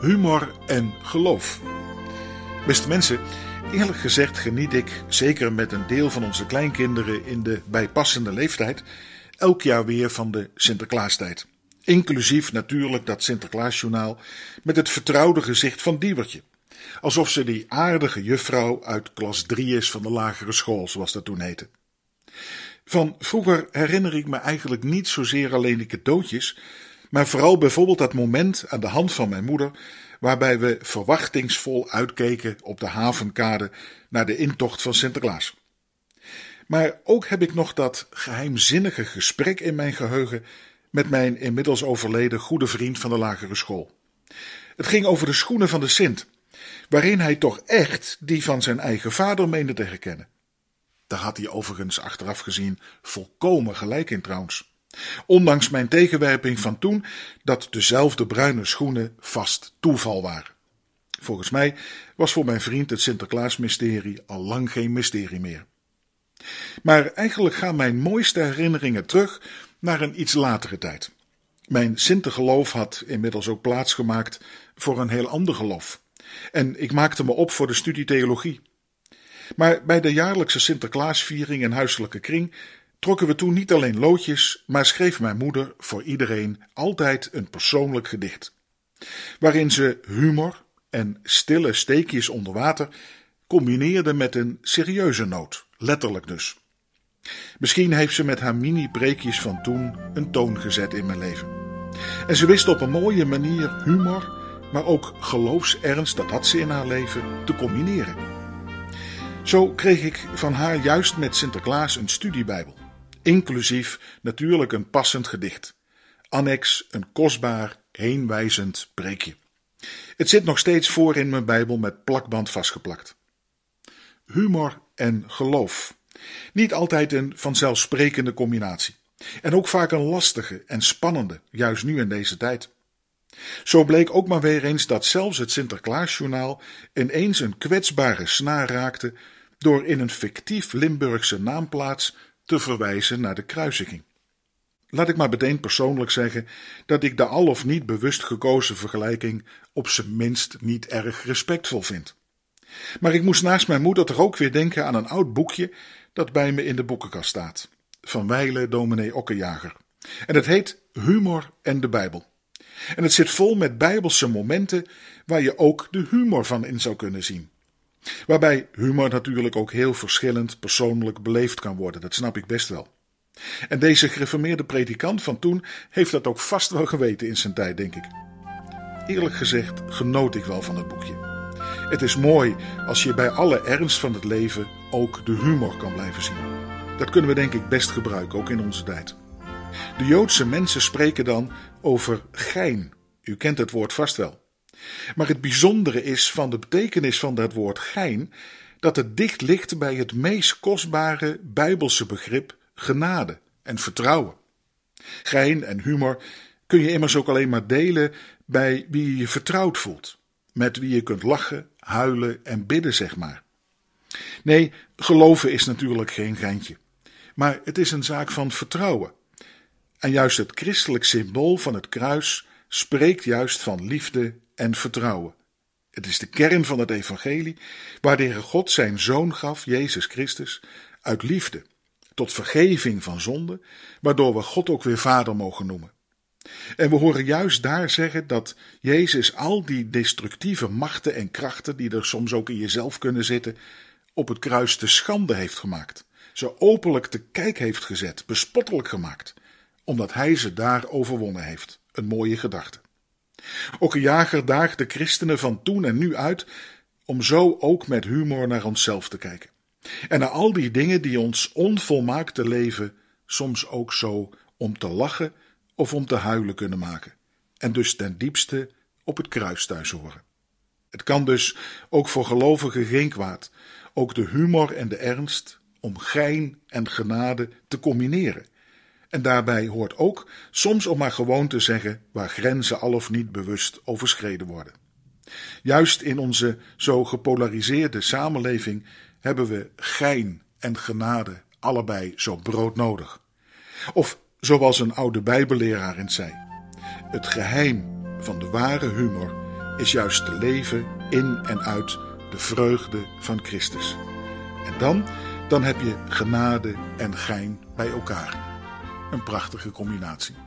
Humor en geloof. Beste mensen, eerlijk gezegd geniet ik, zeker met een deel van onze kleinkinderen in de bijpassende leeftijd, elk jaar weer van de Sinterklaastijd. Inclusief natuurlijk dat Sinterklaasjournaal met het vertrouwde gezicht van Diewertje. Alsof ze die aardige juffrouw uit klas 3 is van de lagere school, zoals dat toen heette. Van vroeger herinner ik me eigenlijk niet zozeer alleen de cadeautjes, maar vooral bijvoorbeeld dat moment aan de hand van mijn moeder, waarbij we verwachtingsvol uitkeken op de havenkade naar de intocht van Sinterklaas. Maar ook heb ik nog dat geheimzinnige gesprek in mijn geheugen met mijn inmiddels overleden goede vriend van de lagere school. Het ging over de schoenen van de Sint, waarin hij toch echt die van zijn eigen vader meende te herkennen. Daar had hij overigens achteraf gezien volkomen gelijk in trouwens. Ondanks mijn tegenwerping van toen dat dezelfde bruine schoenen vast toeval waren. Volgens mij was voor mijn vriend het Sinterklaasmysterie al lang geen mysterie meer. Maar eigenlijk gaan mijn mooiste herinneringen terug naar een iets latere tijd. Mijn Sintergeloof had inmiddels ook plaatsgemaakt voor een heel ander geloof. En ik maakte me op voor de studie theologie. Maar bij de jaarlijkse Sinterklaasviering en huiselijke kring trokken we toen niet alleen loodjes, maar schreef mijn moeder voor iedereen altijd een persoonlijk gedicht. Waarin ze humor en stille steekjes onder water combineerde met een serieuze noot, letterlijk dus. Misschien heeft ze met haar mini-breekjes van toen een toon gezet in mijn leven. En ze wist op een mooie manier humor, maar ook geloofsernst, dat had ze in haar leven, te combineren. Zo kreeg ik van haar juist met Sinterklaas een studiebijbel, inclusief natuurlijk een passend gedicht. Annex een kostbaar, heenwijzend preekje. Het zit nog steeds voor in mijn Bijbel met plakband vastgeplakt. Humor en geloof. Niet altijd een vanzelfsprekende combinatie. En ook vaak een lastige en spannende, juist nu in deze tijd. Zo bleek ook maar weer eens dat zelfs het Sinterklaasjournaal ineens een kwetsbare snaar raakte door in een fictief Limburgse naamplaats te verwijzen naar de kruisiging. Laat ik maar meteen persoonlijk zeggen dat ik de al of niet bewust gekozen vergelijking op zijn minst niet erg respectvol vind. Maar ik moest naast mijn moeder toch ook weer denken aan een oud boekje dat bij me in de boekenkast staat, van Weile dominee Okkenjager. En het heet Humor en de Bijbel. En het zit vol met bijbelse momenten waar je ook de humor van in zou kunnen zien. Waarbij humor natuurlijk ook heel verschillend persoonlijk beleefd kan worden, dat snap ik best wel. En deze gereformeerde predikant van toen heeft dat ook vast wel geweten in zijn tijd, denk ik. Eerlijk gezegd genoot ik wel van het boekje. Het is mooi als je bij alle ernst van het leven ook de humor kan blijven zien. Dat kunnen we denk ik best gebruiken, ook in onze tijd. De Joodse mensen spreken dan over gein. U kent het woord vast wel. Maar het bijzondere is van de betekenis van dat woord gein dat het dicht ligt bij het meest kostbare bijbelse begrip genade en vertrouwen. Gein en humor kun je immers ook alleen maar delen bij wie je vertrouwd voelt, met wie je kunt lachen, huilen en bidden, zeg maar. Nee, geloven is natuurlijk geen geintje, maar het is een zaak van vertrouwen. En juist het christelijk symbool van het kruis spreekt juist van liefde en vertrouwen. Het is de kern van het evangelie, waar God zijn Zoon gaf, Jezus Christus, uit liefde, tot vergeving van zonde, waardoor we God ook weer Vader mogen noemen. En we horen juist daar zeggen dat Jezus al die destructieve machten en krachten, die er soms ook in jezelf kunnen zitten, op het kruis te schande heeft gemaakt. Ze openlijk te kijk heeft gezet, bespottelijk gemaakt, omdat hij ze daar overwonnen heeft. Een mooie gedachte. Ook een jager daagt de christenen van toen en nu uit om zo ook met humor naar onszelf te kijken. En naar al die dingen die ons onvolmaakte leven soms ook zo om te lachen of om te huilen kunnen maken. En dus ten diepste op het kruis thuis horen. Het kan dus ook voor gelovigen geen kwaad, ook de humor en de ernst, om gein en genade te combineren en daarbij hoort ook soms om maar gewoon te zeggen waar grenzen al of niet bewust overschreden worden. Juist in onze zo gepolariseerde samenleving hebben we gein en genade allebei zo broodnodig. Of zoals een oude Bijbelleraar eens zei: Het geheim van de ware humor is juist te leven in en uit de vreugde van Christus. En dan, dan heb je genade en gein bij elkaar. Een prachtige combinatie.